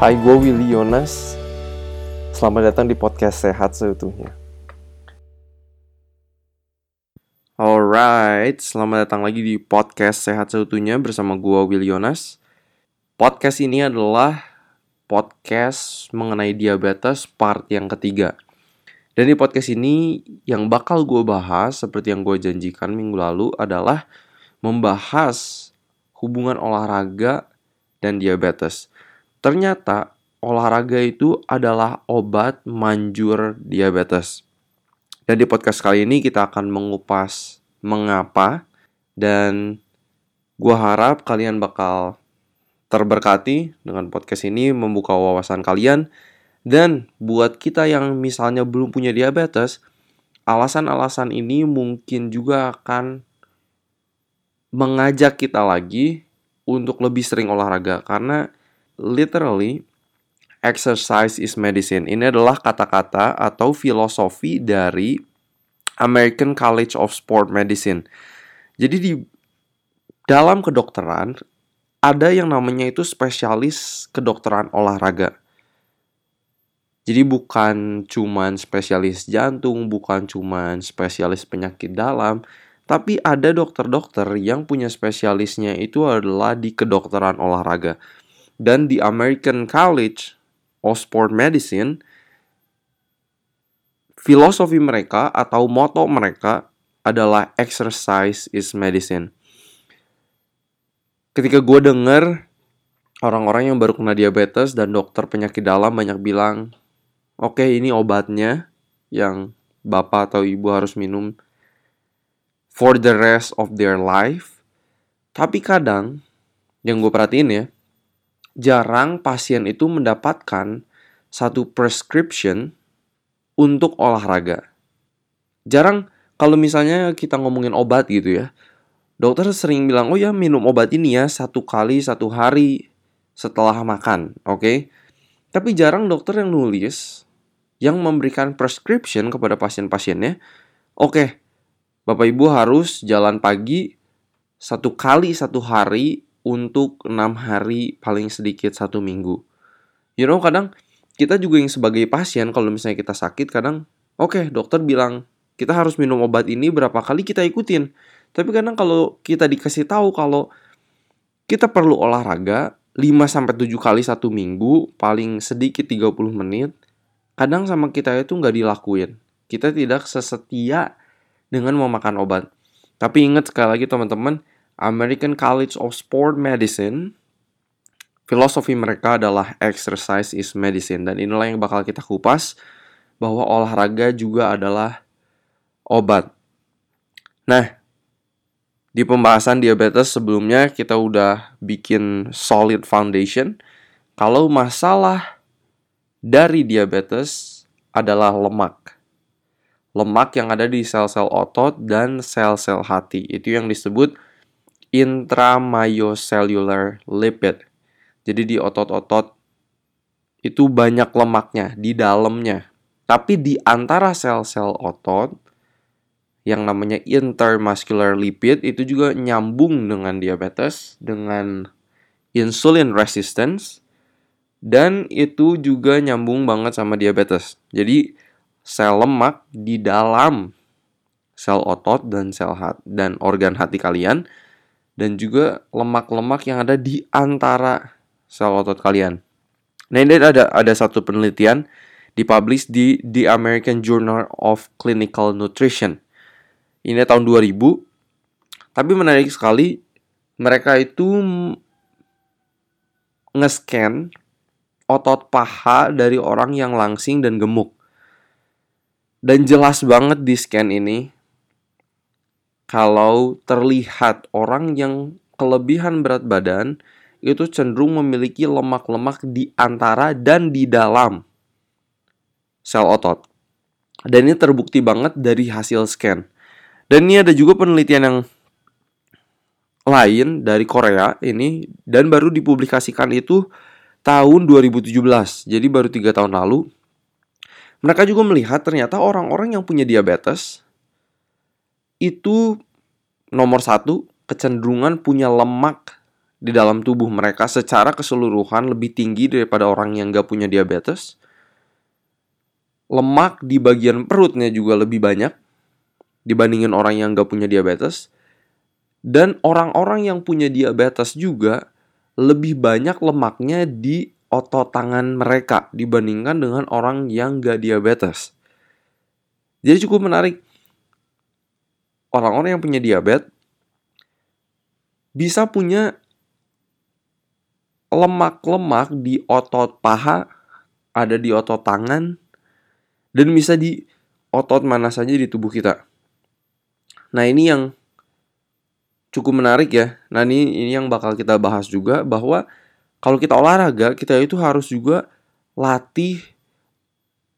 Hai, gue Willy Yonas. Selamat datang di podcast Sehat Seutuhnya. Alright, selamat datang lagi di podcast Sehat Seutuhnya bersama gue Willy Yonas. Podcast ini adalah podcast mengenai diabetes part yang ketiga. Dan di podcast ini yang bakal gue bahas seperti yang gue janjikan minggu lalu adalah membahas hubungan olahraga dan diabetes. Ternyata olahraga itu adalah obat manjur diabetes. Dan di podcast kali ini kita akan mengupas mengapa dan gua harap kalian bakal terberkati dengan podcast ini membuka wawasan kalian dan buat kita yang misalnya belum punya diabetes, alasan-alasan ini mungkin juga akan mengajak kita lagi untuk lebih sering olahraga karena literally exercise is medicine. Ini adalah kata-kata atau filosofi dari American College of Sport Medicine. Jadi di dalam kedokteran ada yang namanya itu spesialis kedokteran olahraga. Jadi bukan cuman spesialis jantung, bukan cuman spesialis penyakit dalam, tapi ada dokter-dokter yang punya spesialisnya itu adalah di kedokteran olahraga. Dan di American College of Sport Medicine, filosofi mereka atau moto mereka adalah exercise is medicine. Ketika gue denger orang-orang yang baru kena diabetes dan dokter penyakit dalam banyak bilang, oke okay, ini obatnya yang bapak atau ibu harus minum for the rest of their life. Tapi kadang, yang gue perhatiin ya, jarang pasien itu mendapatkan satu prescription untuk olahraga. Jarang kalau misalnya kita ngomongin obat gitu ya, dokter sering bilang, oh ya minum obat ini ya satu kali satu hari setelah makan, oke? Okay? Tapi jarang dokter yang nulis, yang memberikan prescription kepada pasien-pasiennya, oke, okay, Bapak Ibu harus jalan pagi satu kali satu hari untuk enam hari paling sedikit satu minggu. You know kadang kita juga yang sebagai pasien kalau misalnya kita sakit kadang oke okay, dokter bilang kita harus minum obat ini berapa kali kita ikutin. Tapi kadang kalau kita dikasih tahu kalau kita perlu olahraga 5 sampai 7 kali satu minggu, paling sedikit 30 menit, kadang sama kita itu nggak dilakuin. Kita tidak sesetia dengan memakan obat. Tapi ingat sekali lagi teman-teman, American College of Sport Medicine, filosofi mereka adalah exercise is medicine. Dan inilah yang bakal kita kupas, bahwa olahraga juga adalah obat. Nah, di pembahasan diabetes sebelumnya kita udah bikin solid foundation. Kalau masalah dari diabetes adalah lemak. Lemak yang ada di sel-sel otot dan sel-sel hati. Itu yang disebut intramyocellular lipid. Jadi di otot-otot itu banyak lemaknya di dalamnya. Tapi di antara sel-sel otot yang namanya intermuscular lipid itu juga nyambung dengan diabetes, dengan insulin resistance, dan itu juga nyambung banget sama diabetes. Jadi sel lemak di dalam sel otot dan sel hat dan organ hati kalian dan juga lemak-lemak yang ada di antara sel otot kalian. Nah ini ada ada satu penelitian dipublish di The American Journal of Clinical Nutrition. Ini tahun 2000. Tapi menarik sekali mereka itu nge-scan otot paha dari orang yang langsing dan gemuk. Dan jelas banget di scan ini kalau terlihat orang yang kelebihan berat badan itu cenderung memiliki lemak-lemak di antara dan di dalam sel otot. Dan ini terbukti banget dari hasil scan. Dan ini ada juga penelitian yang lain dari Korea ini dan baru dipublikasikan itu tahun 2017. Jadi baru tiga tahun lalu. Mereka juga melihat ternyata orang-orang yang punya diabetes itu nomor satu kecenderungan punya lemak di dalam tubuh mereka secara keseluruhan lebih tinggi daripada orang yang gak punya diabetes. Lemak di bagian perutnya juga lebih banyak dibandingin orang yang gak punya diabetes. Dan orang-orang yang punya diabetes juga lebih banyak lemaknya di otot tangan mereka dibandingkan dengan orang yang gak diabetes. Jadi cukup menarik. Orang-orang yang punya diabetes bisa punya lemak-lemak di otot paha, ada di otot tangan, dan bisa di otot mana saja di tubuh kita. Nah ini yang cukup menarik ya. Nah ini, ini yang bakal kita bahas juga bahwa kalau kita olahraga, kita itu harus juga latih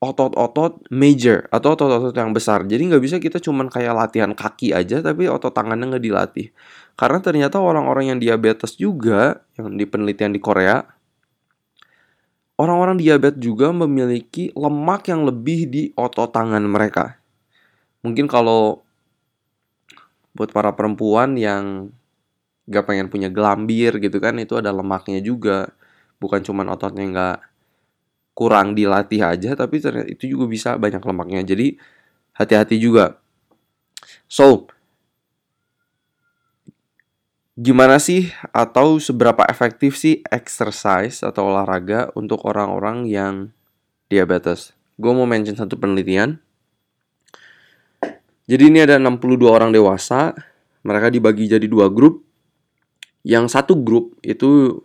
otot-otot major atau otot-otot yang besar. Jadi nggak bisa kita cuman kayak latihan kaki aja tapi otot tangannya nggak dilatih. Karena ternyata orang-orang yang diabetes juga yang di penelitian di Korea orang-orang diabetes juga memiliki lemak yang lebih di otot tangan mereka. Mungkin kalau buat para perempuan yang gak pengen punya gelambir gitu kan itu ada lemaknya juga bukan cuman ototnya nggak kurang dilatih aja tapi ternyata itu juga bisa banyak lemaknya. Jadi hati-hati juga. So gimana sih atau seberapa efektif sih exercise atau olahraga untuk orang-orang yang diabetes? Gue mau mention satu penelitian. Jadi ini ada 62 orang dewasa mereka dibagi jadi dua grup. Yang satu grup itu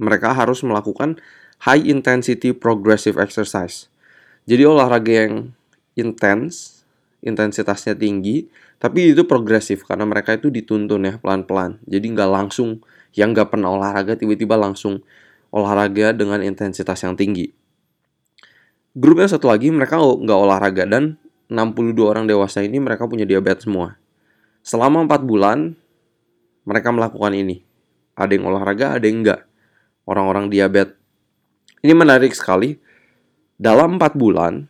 mereka harus melakukan high intensity progressive exercise. Jadi olahraga yang intens, intensitasnya tinggi, tapi itu progresif karena mereka itu dituntun ya pelan-pelan. Jadi nggak langsung yang nggak pernah olahraga tiba-tiba langsung olahraga dengan intensitas yang tinggi. Grupnya satu lagi mereka nggak olahraga dan 62 orang dewasa ini mereka punya diabetes semua. Selama 4 bulan mereka melakukan ini. Ada yang olahraga, ada yang enggak. Orang-orang diabetes ini menarik sekali. Dalam 4 bulan,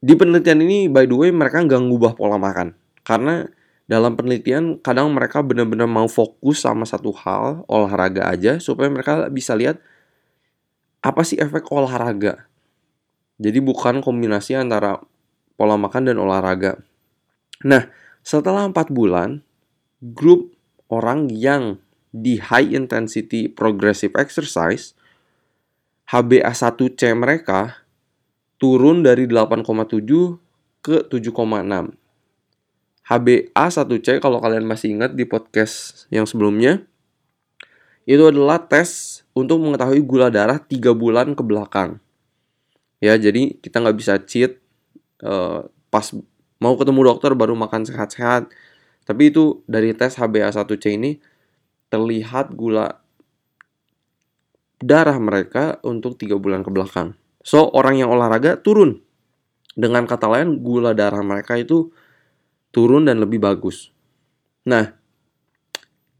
di penelitian ini by the way mereka nggak ngubah pola makan. Karena dalam penelitian kadang mereka benar-benar mau fokus sama satu hal, olahraga aja, supaya mereka bisa lihat apa sih efek olahraga. Jadi bukan kombinasi antara pola makan dan olahraga. Nah, setelah 4 bulan, grup orang yang di high intensity progressive exercise HbA1c mereka turun dari 8,7 ke 7,6. HbA1c kalau kalian masih ingat di podcast yang sebelumnya itu adalah tes untuk mengetahui gula darah 3 bulan ke belakang. Ya, jadi kita nggak bisa cheat uh, pas mau ketemu dokter baru makan sehat-sehat. Tapi itu dari tes HbA1c ini terlihat gula darah mereka untuk tiga bulan ke belakang. So, orang yang olahraga turun. Dengan kata lain, gula darah mereka itu turun dan lebih bagus. Nah,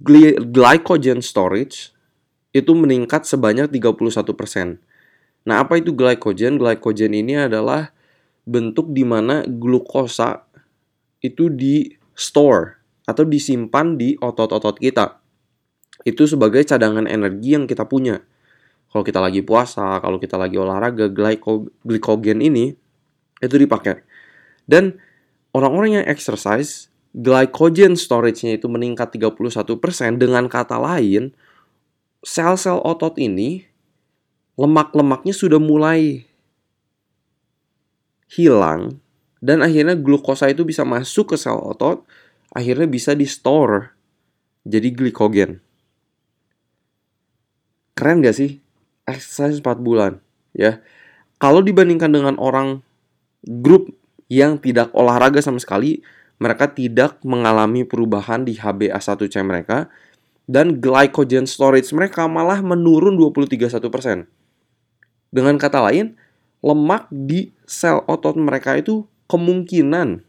glycogen storage itu meningkat sebanyak 31%. Nah, apa itu glycogen? Glycogen ini adalah bentuk di mana glukosa itu di store atau disimpan di otot-otot kita. Itu sebagai cadangan energi yang kita punya kalau kita lagi puasa, kalau kita lagi olahraga, glikogen ini itu dipakai. Dan orang-orang yang exercise, glycogen storage-nya itu meningkat 31%. Dengan kata lain, sel-sel otot ini lemak-lemaknya sudah mulai hilang dan akhirnya glukosa itu bisa masuk ke sel otot, akhirnya bisa di store jadi glikogen. Keren gak sih? Exercise 4 bulan ya. Kalau dibandingkan dengan orang grup yang tidak olahraga sama sekali, mereka tidak mengalami perubahan di HbA1c mereka dan glycogen storage mereka malah menurun 20-31%. Dengan kata lain, lemak di sel otot mereka itu kemungkinan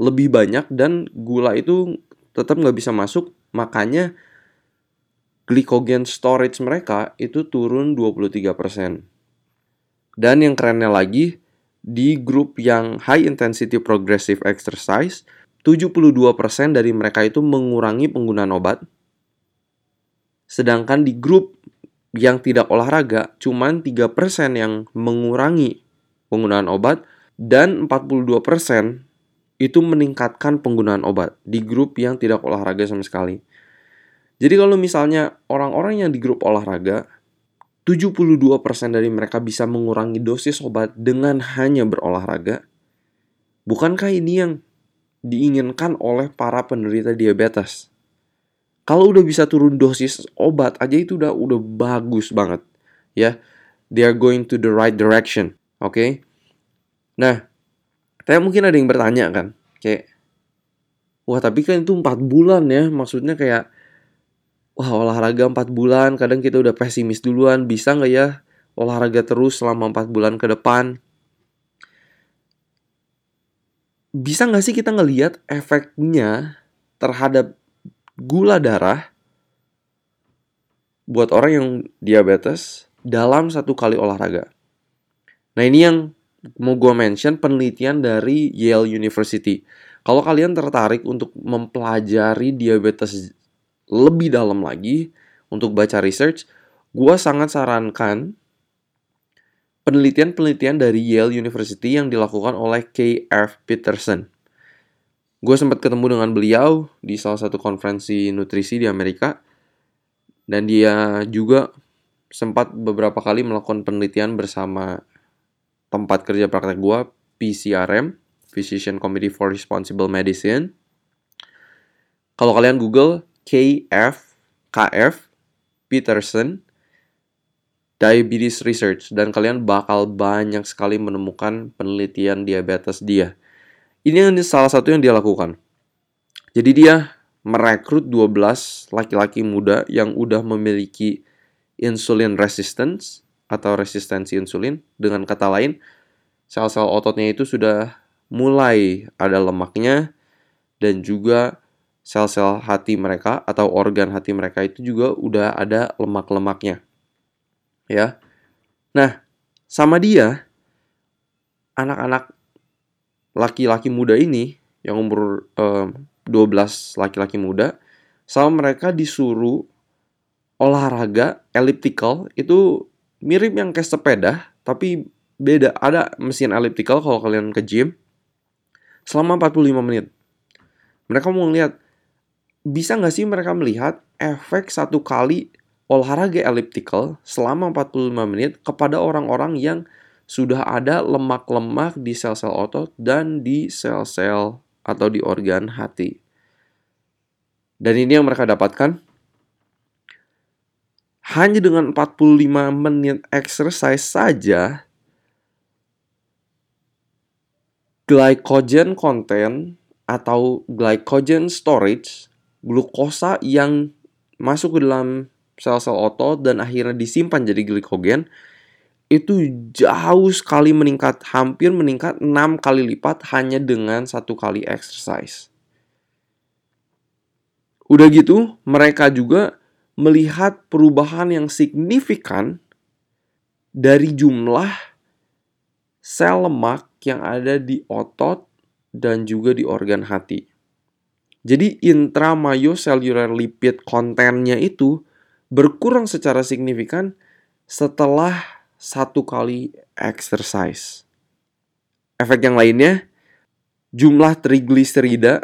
lebih banyak dan gula itu tetap nggak bisa masuk, makanya glycogen storage mereka itu turun 23%. Dan yang kerennya lagi, di grup yang high intensity progressive exercise, 72% dari mereka itu mengurangi penggunaan obat. Sedangkan di grup yang tidak olahraga, cuman 3% yang mengurangi penggunaan obat dan 42% itu meningkatkan penggunaan obat di grup yang tidak olahraga sama sekali. Jadi kalau misalnya orang-orang yang di grup olahraga 72% dari mereka bisa mengurangi dosis obat dengan hanya berolahraga. Bukankah ini yang diinginkan oleh para penderita diabetes? Kalau udah bisa turun dosis obat aja itu udah udah bagus banget ya. They are going to the right direction, oke? Okay? Nah, kayak mungkin ada yang bertanya kan, kayak wah tapi kan itu empat bulan ya, maksudnya kayak wah olahraga empat bulan, kadang kita udah pesimis duluan, bisa nggak ya olahraga terus selama empat bulan ke depan? Bisa nggak sih kita ngelihat efeknya terhadap gula darah buat orang yang diabetes dalam satu kali olahraga. Nah ini yang mau gue mention penelitian dari Yale University. Kalau kalian tertarik untuk mempelajari diabetes lebih dalam lagi untuk baca research, gue sangat sarankan penelitian-penelitian dari Yale University yang dilakukan oleh K.F. Peterson. Gue sempat ketemu dengan beliau di salah satu konferensi nutrisi di Amerika. Dan dia juga sempat beberapa kali melakukan penelitian bersama tempat kerja praktek gue, PCRM, Physician Committee for Responsible Medicine. Kalau kalian Google KF, KF, Peterson, Diabetes Research, dan kalian bakal banyak sekali menemukan penelitian diabetes dia. Ini salah satu yang dia lakukan. Jadi dia merekrut 12 laki-laki muda yang udah memiliki insulin resistance atau resistensi insulin. Dengan kata lain, sel-sel ototnya itu sudah mulai ada lemaknya dan juga sel-sel hati mereka atau organ hati mereka itu juga udah ada lemak-lemaknya. Ya. Nah, sama dia anak-anak laki-laki muda ini yang umur um, 12 laki-laki muda sama mereka disuruh olahraga elliptical itu mirip yang kayak sepeda tapi beda ada mesin elliptical kalau kalian ke gym selama 45 menit mereka mau lihat bisa nggak sih mereka melihat efek satu kali olahraga elliptical selama 45 menit kepada orang-orang yang sudah ada lemak-lemak di sel-sel otot dan di sel-sel atau di organ hati. Dan ini yang mereka dapatkan hanya dengan 45 menit exercise saja glycogen content atau glycogen storage glukosa yang masuk ke dalam sel-sel otot dan akhirnya disimpan jadi glikogen itu jauh sekali meningkat, hampir meningkat 6 kali lipat hanya dengan satu kali exercise. Udah gitu, mereka juga melihat perubahan yang signifikan dari jumlah sel lemak yang ada di otot dan juga di organ hati. Jadi intramyocellular lipid kontennya itu berkurang secara signifikan setelah satu kali exercise. Efek yang lainnya, jumlah trigliserida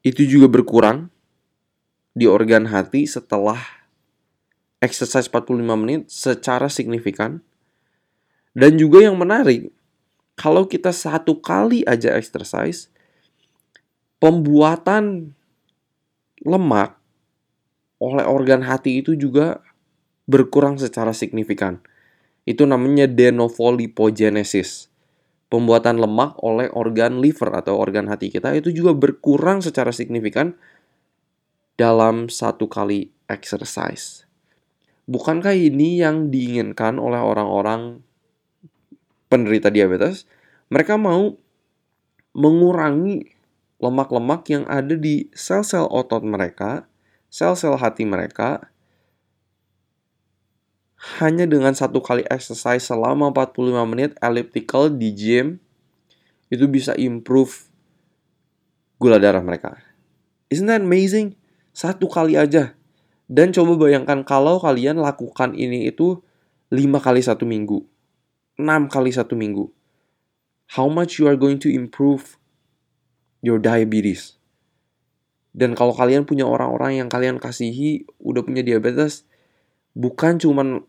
itu juga berkurang di organ hati setelah exercise 45 menit secara signifikan. Dan juga yang menarik, kalau kita satu kali aja exercise, pembuatan lemak oleh organ hati itu juga berkurang secara signifikan. Itu namanya de novo lipogenesis. Pembuatan lemak oleh organ liver atau organ hati kita itu juga berkurang secara signifikan dalam satu kali exercise. Bukankah ini yang diinginkan oleh orang-orang penderita diabetes? Mereka mau mengurangi lemak-lemak yang ada di sel-sel otot mereka, sel-sel hati mereka, hanya dengan satu kali exercise selama 45 menit elliptical di gym itu bisa improve gula darah mereka. Isn't that amazing? Satu kali aja Dan coba bayangkan kalau kalian lakukan ini itu 5 kali satu minggu, 6 kali satu minggu. How much you are going to improve your diabetes. Dan kalau kalian punya orang-orang yang kalian kasihi udah punya diabetes, bukan cuman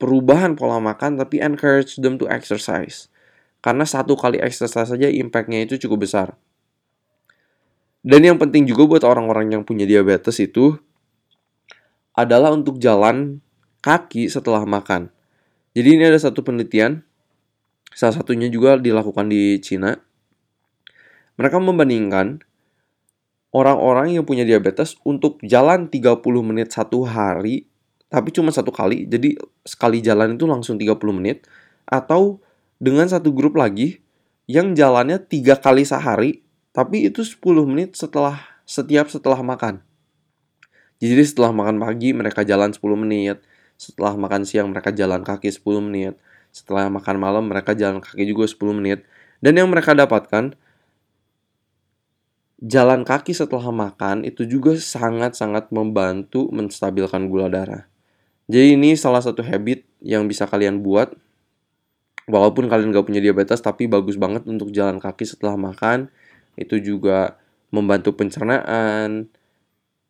perubahan pola makan, tapi encourage them to exercise. Karena satu kali exercise saja impactnya itu cukup besar. Dan yang penting juga buat orang-orang yang punya diabetes itu adalah untuk jalan kaki setelah makan. Jadi ini ada satu penelitian, salah satunya juga dilakukan di Cina. Mereka membandingkan orang-orang yang punya diabetes untuk jalan 30 menit satu hari, tapi cuma satu kali, jadi sekali jalan itu langsung 30 menit, atau dengan satu grup lagi yang jalannya tiga kali sehari, tapi itu 10 menit setelah setiap setelah makan. Jadi setelah makan pagi mereka jalan 10 menit, setelah makan siang mereka jalan kaki 10 menit, setelah makan malam mereka jalan kaki juga 10 menit. Dan yang mereka dapatkan jalan kaki setelah makan itu juga sangat-sangat membantu menstabilkan gula darah. Jadi ini salah satu habit yang bisa kalian buat. Walaupun kalian gak punya diabetes tapi bagus banget untuk jalan kaki setelah makan. Itu juga membantu pencernaan.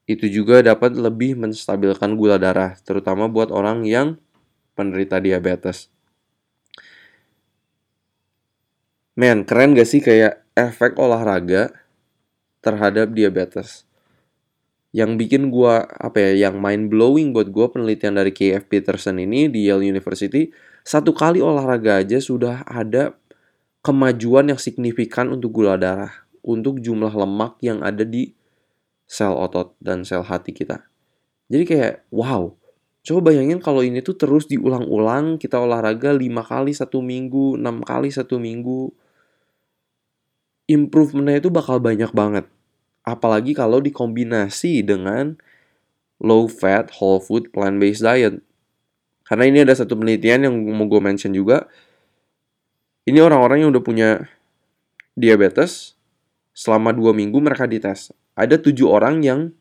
Itu juga dapat lebih menstabilkan gula darah terutama buat orang yang penderita diabetes. Men keren gak sih kayak efek olahraga terhadap diabetes. Yang bikin gua apa ya, yang mind blowing buat gua penelitian dari KF Peterson ini di Yale University, satu kali olahraga aja sudah ada kemajuan yang signifikan untuk gula darah, untuk jumlah lemak yang ada di sel otot dan sel hati kita. Jadi kayak wow, coba bayangin kalau ini tuh terus diulang-ulang, kita olahraga 5 kali satu minggu, 6 kali satu minggu, improvementnya itu bakal banyak banget. Apalagi kalau dikombinasi dengan low fat, whole food, plant based diet. Karena ini ada satu penelitian yang mau gue mention juga. Ini orang-orang yang udah punya diabetes, selama dua minggu mereka dites. Ada tujuh orang yang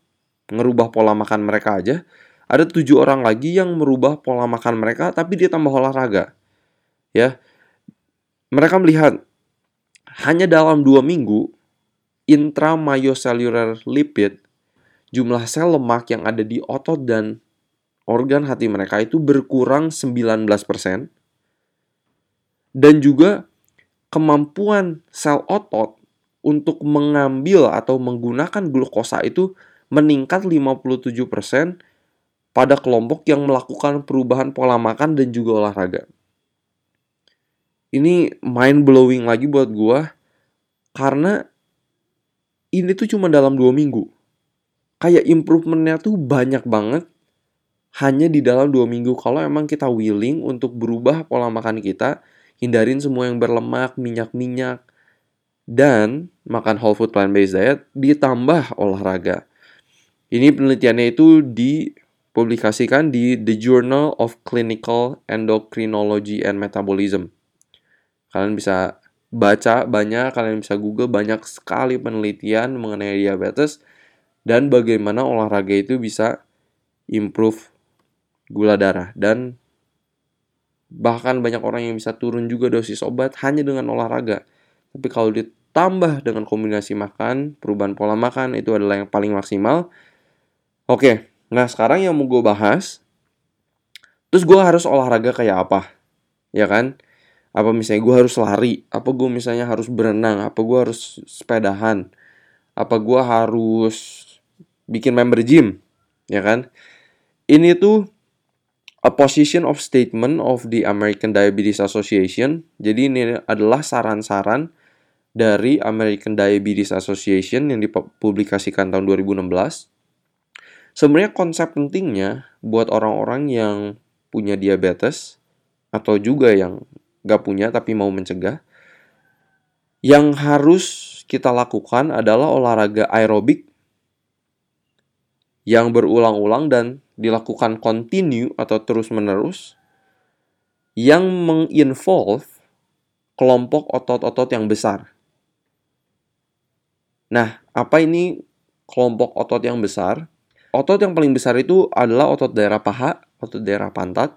ngerubah pola makan mereka aja. Ada tujuh orang lagi yang merubah pola makan mereka, tapi dia tambah olahraga. Ya, mereka melihat hanya dalam dua minggu intramyocellular lipid, jumlah sel lemak yang ada di otot dan organ hati mereka itu berkurang 19%. Dan juga kemampuan sel otot untuk mengambil atau menggunakan glukosa itu meningkat 57% pada kelompok yang melakukan perubahan pola makan dan juga olahraga. Ini mind blowing lagi buat gua karena ini tuh cuma dalam dua minggu. Kayak improvementnya tuh banyak banget hanya di dalam dua minggu. Kalau emang kita willing untuk berubah pola makan kita, hindarin semua yang berlemak, minyak-minyak, dan makan whole food plant-based diet, ditambah olahraga. Ini penelitiannya itu dipublikasikan di The Journal of Clinical Endocrinology and Metabolism. Kalian bisa baca banyak, kalian bisa Google banyak sekali penelitian mengenai diabetes dan bagaimana olahraga itu bisa improve gula darah dan bahkan banyak orang yang bisa turun juga dosis obat hanya dengan olahraga. Tapi kalau ditambah dengan kombinasi makan, perubahan pola makan itu adalah yang paling maksimal. Oke, nah sekarang yang mau gue bahas, terus gue harus olahraga kayak apa? Ya kan? Apa misalnya gue harus lari? Apa gue misalnya harus berenang? Apa gue harus sepedahan? Apa gue harus bikin member gym? Ya kan? Ini tuh a position of statement of the American Diabetes Association. Jadi ini adalah saran-saran dari American Diabetes Association yang dipublikasikan tahun 2016 sebenarnya konsep pentingnya buat orang-orang yang punya diabetes atau juga yang gak punya tapi mau mencegah. Yang harus kita lakukan adalah olahraga aerobik yang berulang-ulang dan dilakukan continue atau terus-menerus yang menginvolve kelompok otot-otot yang besar. Nah, apa ini kelompok otot yang besar? otot yang paling besar itu adalah otot daerah paha, otot daerah pantat.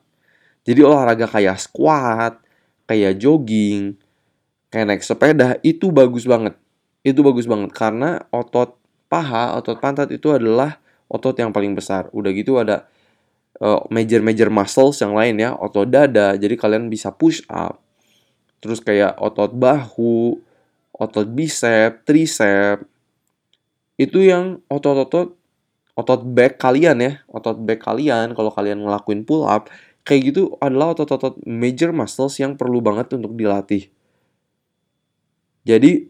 Jadi olahraga kayak squat, kayak jogging, kayak naik sepeda itu bagus banget. Itu bagus banget karena otot paha, otot pantat itu adalah otot yang paling besar. Udah gitu ada uh, major-major muscles yang lain ya, otot dada. Jadi kalian bisa push up. Terus kayak otot bahu, otot bicep, tricep. Itu yang otot-otot otot back kalian ya, otot back kalian kalau kalian ngelakuin pull up, kayak gitu adalah otot-otot major muscles yang perlu banget untuk dilatih. Jadi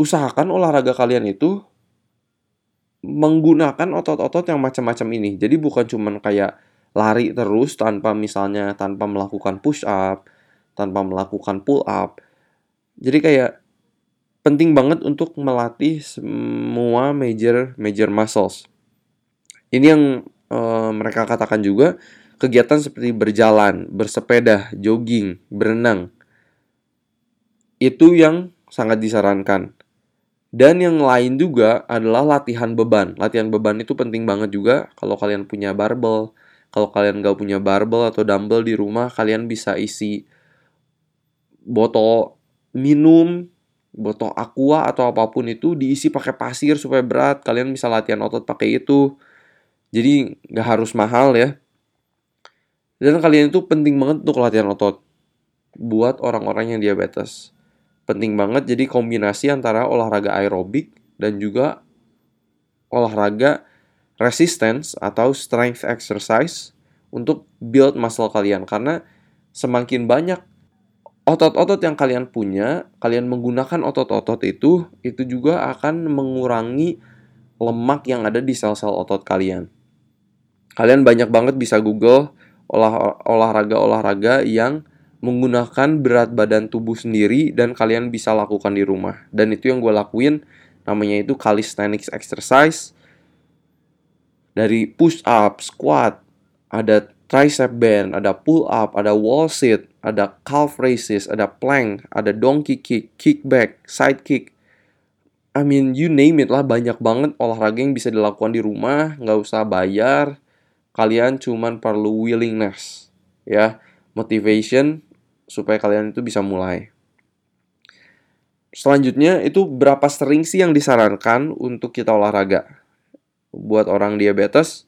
usahakan olahraga kalian itu menggunakan otot-otot yang macam-macam ini. Jadi bukan cuman kayak lari terus tanpa misalnya tanpa melakukan push up, tanpa melakukan pull up. Jadi kayak penting banget untuk melatih semua major major muscles. Ini yang uh, mereka katakan juga kegiatan seperti berjalan, bersepeda, jogging, berenang. Itu yang sangat disarankan. Dan yang lain juga adalah latihan beban. Latihan beban itu penting banget juga kalau kalian punya barbel. Kalau kalian nggak punya barbel atau dumbbell di rumah, kalian bisa isi botol minum botol aqua atau apa pun itu diisi pakai pasir supaya berat kalian bisa latihan otot pakai itu jadi nggak harus mahal ya. Dan kalian itu penting banget untuk latihan otot. Buat orang-orang yang diabetes. Penting banget jadi kombinasi antara olahraga aerobik dan juga olahraga resistance atau strength exercise untuk build muscle kalian. Karena semakin banyak otot-otot yang kalian punya, kalian menggunakan otot-otot itu, itu juga akan mengurangi lemak yang ada di sel-sel otot kalian. Kalian banyak banget bisa Google olah olahraga-olahraga yang menggunakan berat badan tubuh sendiri dan kalian bisa lakukan di rumah. Dan itu yang gue lakuin, namanya itu calisthenics exercise. Dari push up, squat, ada tricep bend, ada pull up, ada wall sit, ada calf raises, ada plank, ada donkey kick, kickback, side kick. I mean, you name it lah, banyak banget olahraga yang bisa dilakukan di rumah, nggak usah bayar. Kalian cuman perlu willingness, ya, motivation supaya kalian itu bisa mulai. Selanjutnya itu berapa sering sih yang disarankan untuk kita olahraga? Buat orang diabetes,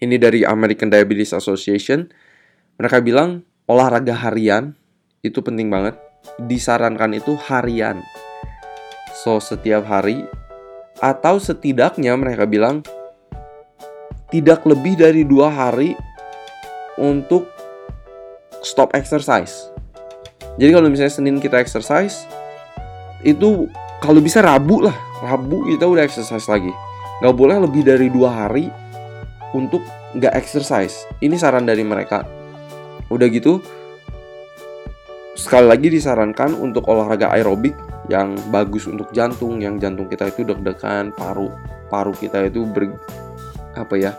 ini dari American Diabetes Association. Mereka bilang olahraga harian itu penting banget. Disarankan itu harian. So setiap hari atau setidaknya mereka bilang tidak lebih dari dua hari untuk stop exercise. Jadi kalau misalnya Senin kita exercise, itu kalau bisa Rabu lah, Rabu kita udah exercise lagi. Gak boleh lebih dari dua hari untuk nggak exercise. Ini saran dari mereka. Udah gitu, sekali lagi disarankan untuk olahraga aerobik yang bagus untuk jantung, yang jantung kita itu deg-degan, paru paru kita itu ber apa ya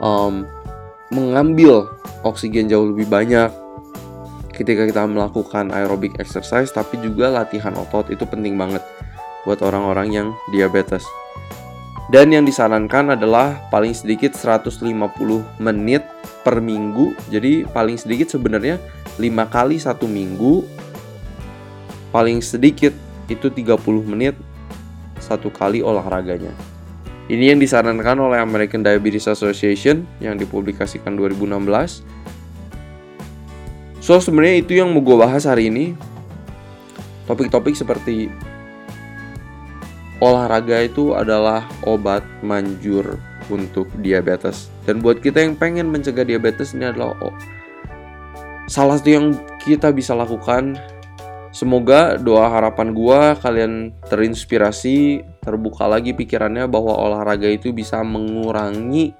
um, mengambil oksigen jauh lebih banyak ketika kita melakukan aerobik exercise, tapi juga latihan otot itu penting banget buat orang-orang yang diabetes. Dan yang disarankan adalah paling sedikit 150 menit per minggu. Jadi paling sedikit sebenarnya 5 kali satu minggu. Paling sedikit itu 30 menit satu kali olahraganya. Ini yang disarankan oleh American Diabetes Association yang dipublikasikan 2016. So sebenarnya itu yang mau gue bahas hari ini. Topik-topik seperti olahraga itu adalah obat manjur untuk diabetes. Dan buat kita yang pengen mencegah diabetes ini adalah salah satu yang kita bisa lakukan. Semoga doa harapan gua kalian terinspirasi, terbuka lagi pikirannya bahwa olahraga itu bisa mengurangi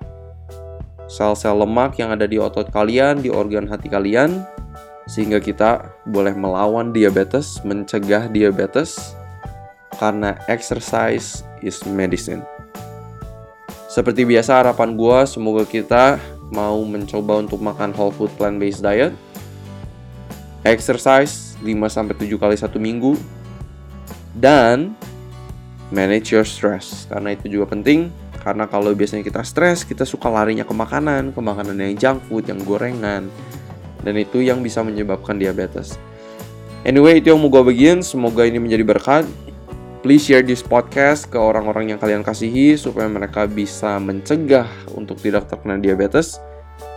sel-sel lemak yang ada di otot kalian, di organ hati kalian sehingga kita boleh melawan diabetes, mencegah diabetes karena exercise is medicine. Seperti biasa harapan gue semoga kita mau mencoba untuk makan whole food plant based diet. Exercise 5-7 kali satu minggu. Dan manage your stress. Karena itu juga penting. Karena kalau biasanya kita stres, kita suka larinya ke makanan, ke makanan yang junk food, yang gorengan. Dan itu yang bisa menyebabkan diabetes. Anyway, itu yang mau gue bagiin. Semoga ini menjadi berkat. Please share this podcast ke orang-orang yang kalian kasihi supaya mereka bisa mencegah untuk tidak terkena diabetes.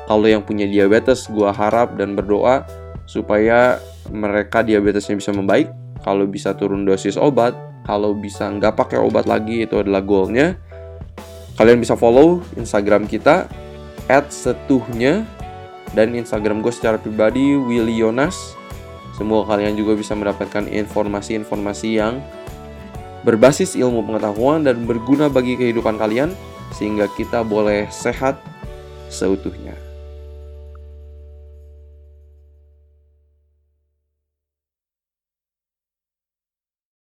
Kalau yang punya diabetes, gue harap dan berdoa supaya mereka diabetesnya bisa membaik. Kalau bisa turun dosis obat, kalau bisa nggak pakai obat lagi itu adalah goalnya. Kalian bisa follow Instagram kita @setuhnya dan Instagram gue secara pribadi Willy Yonas. Semoga kalian juga bisa mendapatkan informasi-informasi yang berbasis ilmu pengetahuan dan berguna bagi kehidupan kalian sehingga kita boleh sehat seutuhnya.